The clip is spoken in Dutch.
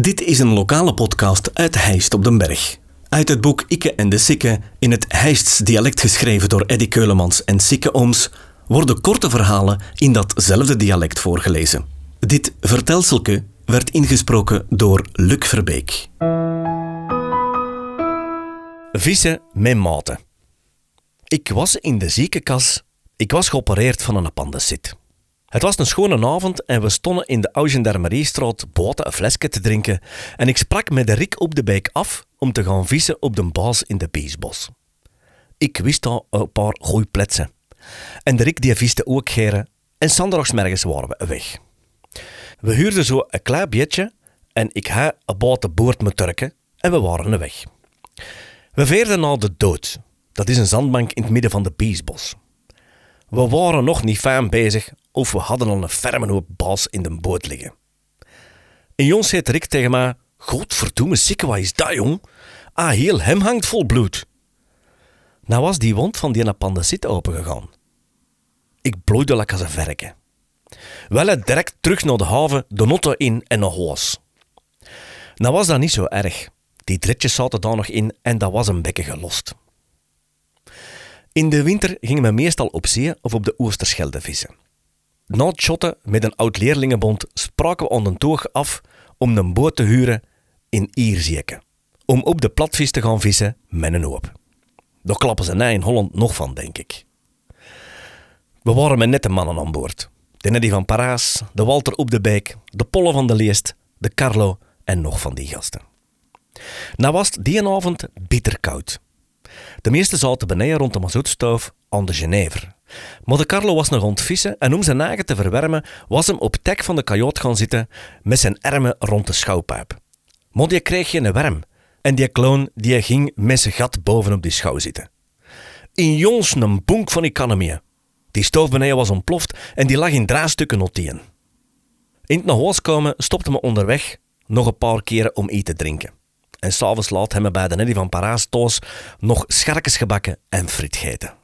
Dit is een lokale podcast uit Heist op den Berg. Uit het boek Ikke en de Sikke, in het Heists dialect geschreven door Eddy Keulemans en Sikke Ooms, worden korte verhalen in datzelfde dialect voorgelezen. Dit vertelselke werd ingesproken door Luc Verbeek. Vissen met maten. Ik was in de ziekenkas. Ik was geopereerd van een appendicit. Het was een schone avond en we stonden in de Augendermeriestraat boten een flesje te drinken en ik sprak met Rick op de beek af om te gaan vissen op de baas in de Beesbos. Ik wist daar een paar goeie pletsen. En Rick die viste ook geren en zondagsmergens waren we weg. We huurden zo een klein beetje en ik had een boot boord met Turken en we waren weg. We veerden naar de dood. Dat is een zandbank in het midden van de Beesbos. We waren nog niet fijn bezig of we hadden al een ferme hoop baas in de boot liggen. En Jons zei Rick tegen mij, Godverdomme, sikke, wat is dat, jong? Ah, heel hem hangt vol bloed. Nou was die wond van die appendicit opengegaan. Ik bloeide lekker als een verken. Wel direct terug naar de haven, de notte in en naar huis. Nou was dat niet zo erg. Die dritjes zaten daar nog in en dat was een bekken gelost. In de winter gingen we meestal op zee of op de Oosterschelde vissen. Na het shotten met een oud leerlingenbond spraken we aan de toog af om een boot te huren in Ierzeke. Om op de platvis te gaan vissen met een hoop. Daar klappen ze in Holland nog van, denk ik. We waren met nette mannen aan boord. De Neddy van Paraas, de Walter op de Beek, de Polle van de Leest, de Carlo en nog van die gasten. Nou was het die avond bitter koud. De meesten zaten beneden rond de mazoetstoof aan de Genever. De Carlo was nog aan het vissen en om zijn eigen te verwarmen was hem op het dek van de kajoot gaan zitten met zijn armen rond de schouwpijp. Die kreeg geen warm en die kloon die ging met zijn gat bovenop die schouw zitten. In jongs een bonk van economie. Die stoof beneden was ontploft en die lag in draaistukken notien. In het huis komen stopte me onderweg nog een paar keren om iets te drinken. En s'avonds laat hem bij de Neddy van Paraas thuis nog scharkes gebakken en friet gegeten.